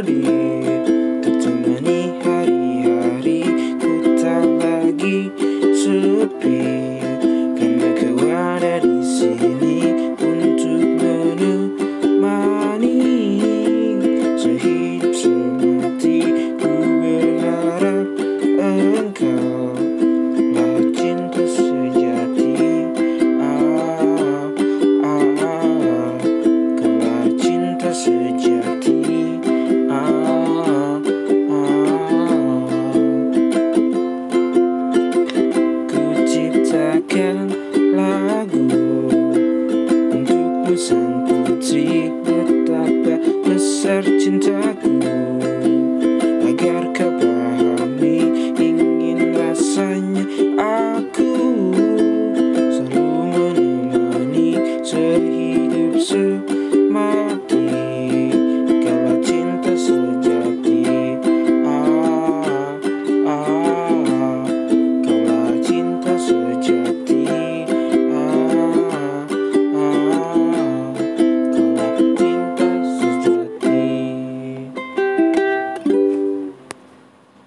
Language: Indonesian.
hari Untuk hari-hari Ku tak lagi sepi. Karena kau ada di sini Untuk menemani Sehidup tercintaku. Agar kau pahami ingin rasanya aku. Selalu menemani sehidup sebuah